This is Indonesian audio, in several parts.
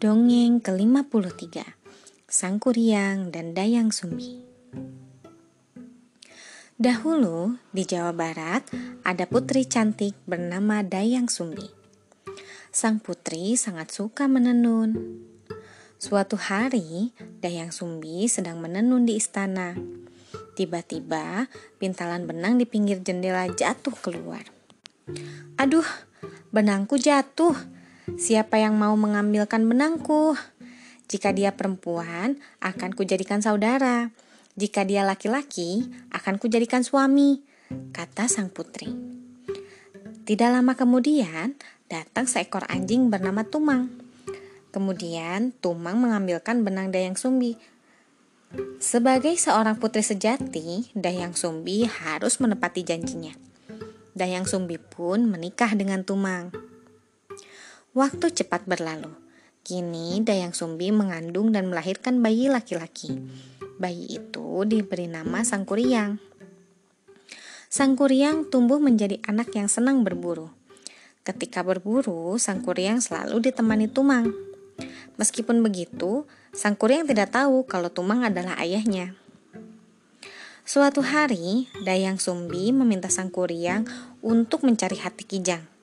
Dongeng ke-53 Sang Kuryang dan Dayang Sumbi Dahulu di Jawa Barat ada putri cantik bernama Dayang Sumbi. Sang putri sangat suka menenun. Suatu hari, Dayang Sumbi sedang menenun di istana. Tiba-tiba, pintalan benang di pinggir jendela jatuh keluar. Aduh, benangku jatuh, Siapa yang mau mengambilkan benangku? Jika dia perempuan, akan kujadikan saudara. Jika dia laki-laki, akan kujadikan suami, kata sang putri. Tidak lama kemudian, datang seekor anjing bernama Tumang. Kemudian, Tumang mengambilkan benang Dayang Sumbi. Sebagai seorang putri sejati, Dayang Sumbi harus menepati janjinya. Dayang Sumbi pun menikah dengan Tumang. Waktu cepat berlalu. Kini Dayang Sumbi mengandung dan melahirkan bayi laki-laki. Bayi itu diberi nama Sang Kuryang. Sang Kuryang tumbuh menjadi anak yang senang berburu. Ketika berburu, Sang Kuryang selalu ditemani Tumang. Meskipun begitu, Sang Kuryang tidak tahu kalau Tumang adalah ayahnya. Suatu hari, Dayang Sumbi meminta Sang Kuryang untuk mencari hati Kijang.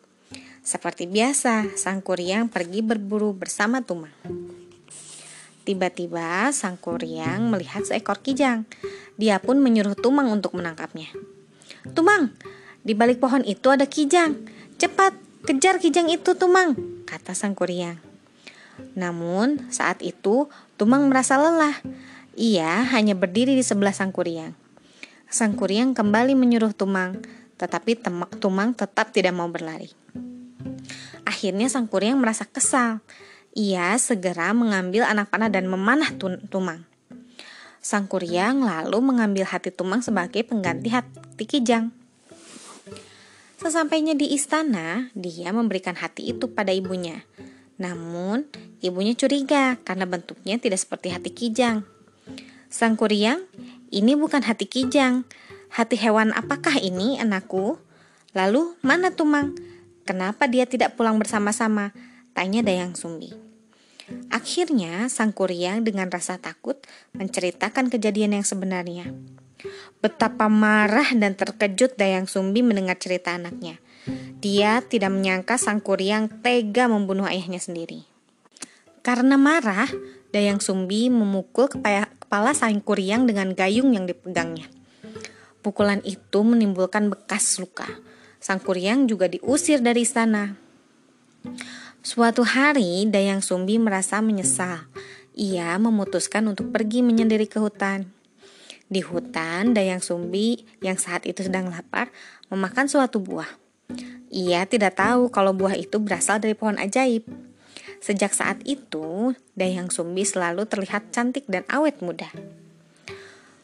Seperti biasa, sang kuryang pergi berburu bersama Tumang. Tiba-tiba sang kuryang melihat seekor kijang. Dia pun menyuruh Tumang untuk menangkapnya. Tumang, di balik pohon itu ada kijang. Cepat, kejar kijang itu, Tumang, kata sang kuryang. Namun, saat itu Tumang merasa lelah. Ia hanya berdiri di sebelah sang kuryang. Sang kuryang kembali menyuruh Tumang, tetapi Tumang tetap tidak mau berlari. Akhirnya sang kuryang merasa kesal. Ia segera mengambil anak panah dan memanah Tumang. Sang kuryang lalu mengambil hati Tumang sebagai pengganti hati Kijang. Sesampainya di istana, dia memberikan hati itu pada ibunya. Namun, ibunya curiga karena bentuknya tidak seperti hati Kijang. Sang kuryang, ini bukan hati Kijang. Hati hewan apakah ini, anakku? Lalu, mana Tumang? Kenapa dia tidak pulang bersama-sama? Tanya Dayang Sumbi. Akhirnya, sang kuryang dengan rasa takut menceritakan kejadian yang sebenarnya. Betapa marah dan terkejut Dayang Sumbi mendengar cerita anaknya. Dia tidak menyangka sang kuryang tega membunuh ayahnya sendiri. Karena marah, Dayang Sumbi memukul kepala sang kuryang dengan gayung yang dipegangnya. Pukulan itu menimbulkan bekas luka. Sang Kuryang juga diusir dari istana. Suatu hari, Dayang Sumbi merasa menyesal. Ia memutuskan untuk pergi menyendiri ke hutan. Di hutan, Dayang Sumbi yang saat itu sedang lapar memakan suatu buah. Ia tidak tahu kalau buah itu berasal dari pohon ajaib. Sejak saat itu, Dayang Sumbi selalu terlihat cantik dan awet muda.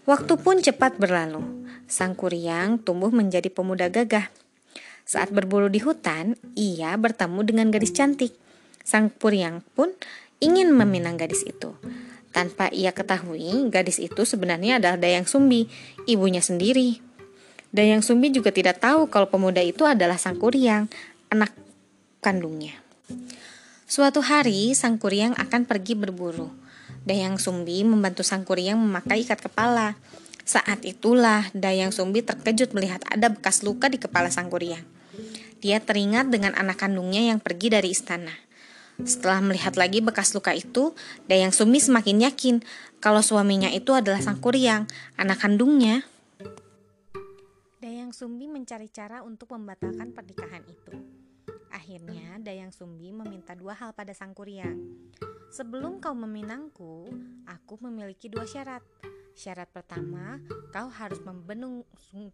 Waktu pun cepat berlalu. Sang Kuryang tumbuh menjadi pemuda gagah. Saat berburu di hutan, ia bertemu dengan gadis cantik. Sang Puryang pun ingin meminang gadis itu. Tanpa ia ketahui, gadis itu sebenarnya adalah Dayang Sumbi, ibunya sendiri. Dayang Sumbi juga tidak tahu kalau pemuda itu adalah Sang Kuryang, anak kandungnya. Suatu hari, Sang Kuryang akan pergi berburu. Dayang Sumbi membantu Sang Kuryang memakai ikat kepala. Saat itulah Dayang Sumbi terkejut melihat ada bekas luka di kepala sang kuryang. Dia teringat dengan anak kandungnya yang pergi dari istana. Setelah melihat lagi bekas luka itu, Dayang Sumbi semakin yakin kalau suaminya itu adalah sang kuryang, anak kandungnya. Dayang Sumbi mencari cara untuk membatalkan pernikahan itu. Akhirnya, Dayang Sumbi meminta dua hal pada sang kuryang. Sebelum kau meminangku, aku memiliki dua syarat. Syarat pertama, kau harus membendung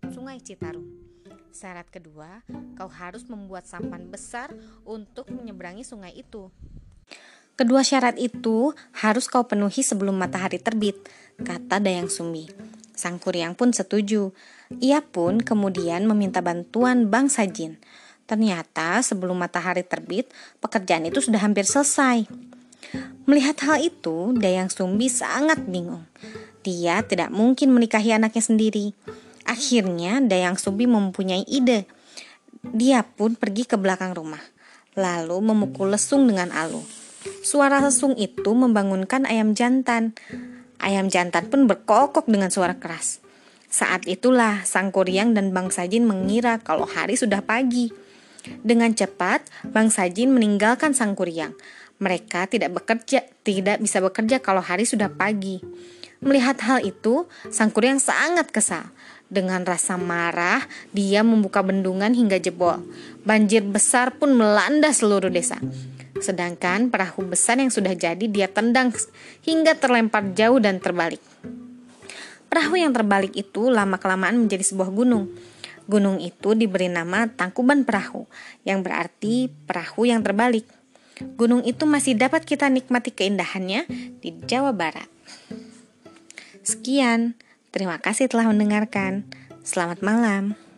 sungai Citarum. Syarat kedua, kau harus membuat sampan besar untuk menyeberangi sungai itu. Kedua syarat itu harus kau penuhi sebelum matahari terbit, kata Dayang Sumbi. Sang Kuryang pun setuju. Ia pun kemudian meminta bantuan bangsa jin. Ternyata sebelum matahari terbit, pekerjaan itu sudah hampir selesai. Melihat hal itu, Dayang Sumbi sangat bingung. Dia tidak mungkin menikahi anaknya sendiri. Akhirnya Dayang Sumbi mempunyai ide. Dia pun pergi ke belakang rumah, lalu memukul lesung dengan alu. Suara lesung itu membangunkan ayam jantan. Ayam jantan pun berkokok dengan suara keras. Saat itulah Sang Kuryang dan Bang Sajin mengira kalau hari sudah pagi. Dengan cepat, Bang Sajin meninggalkan Sang Kuryang. Mereka tidak bekerja, tidak bisa bekerja kalau hari sudah pagi. Melihat hal itu, Sang Kuryang sangat kesal. Dengan rasa marah, dia membuka bendungan hingga jebol. Banjir besar pun melanda seluruh desa. Sedangkan perahu besar yang sudah jadi dia tendang hingga terlempar jauh dan terbalik. Perahu yang terbalik itu lama-kelamaan menjadi sebuah gunung. Gunung itu diberi nama Tangkuban Perahu, yang berarti perahu yang terbalik. Gunung itu masih dapat kita nikmati keindahannya di Jawa Barat. Sekian, terima kasih telah mendengarkan. Selamat malam.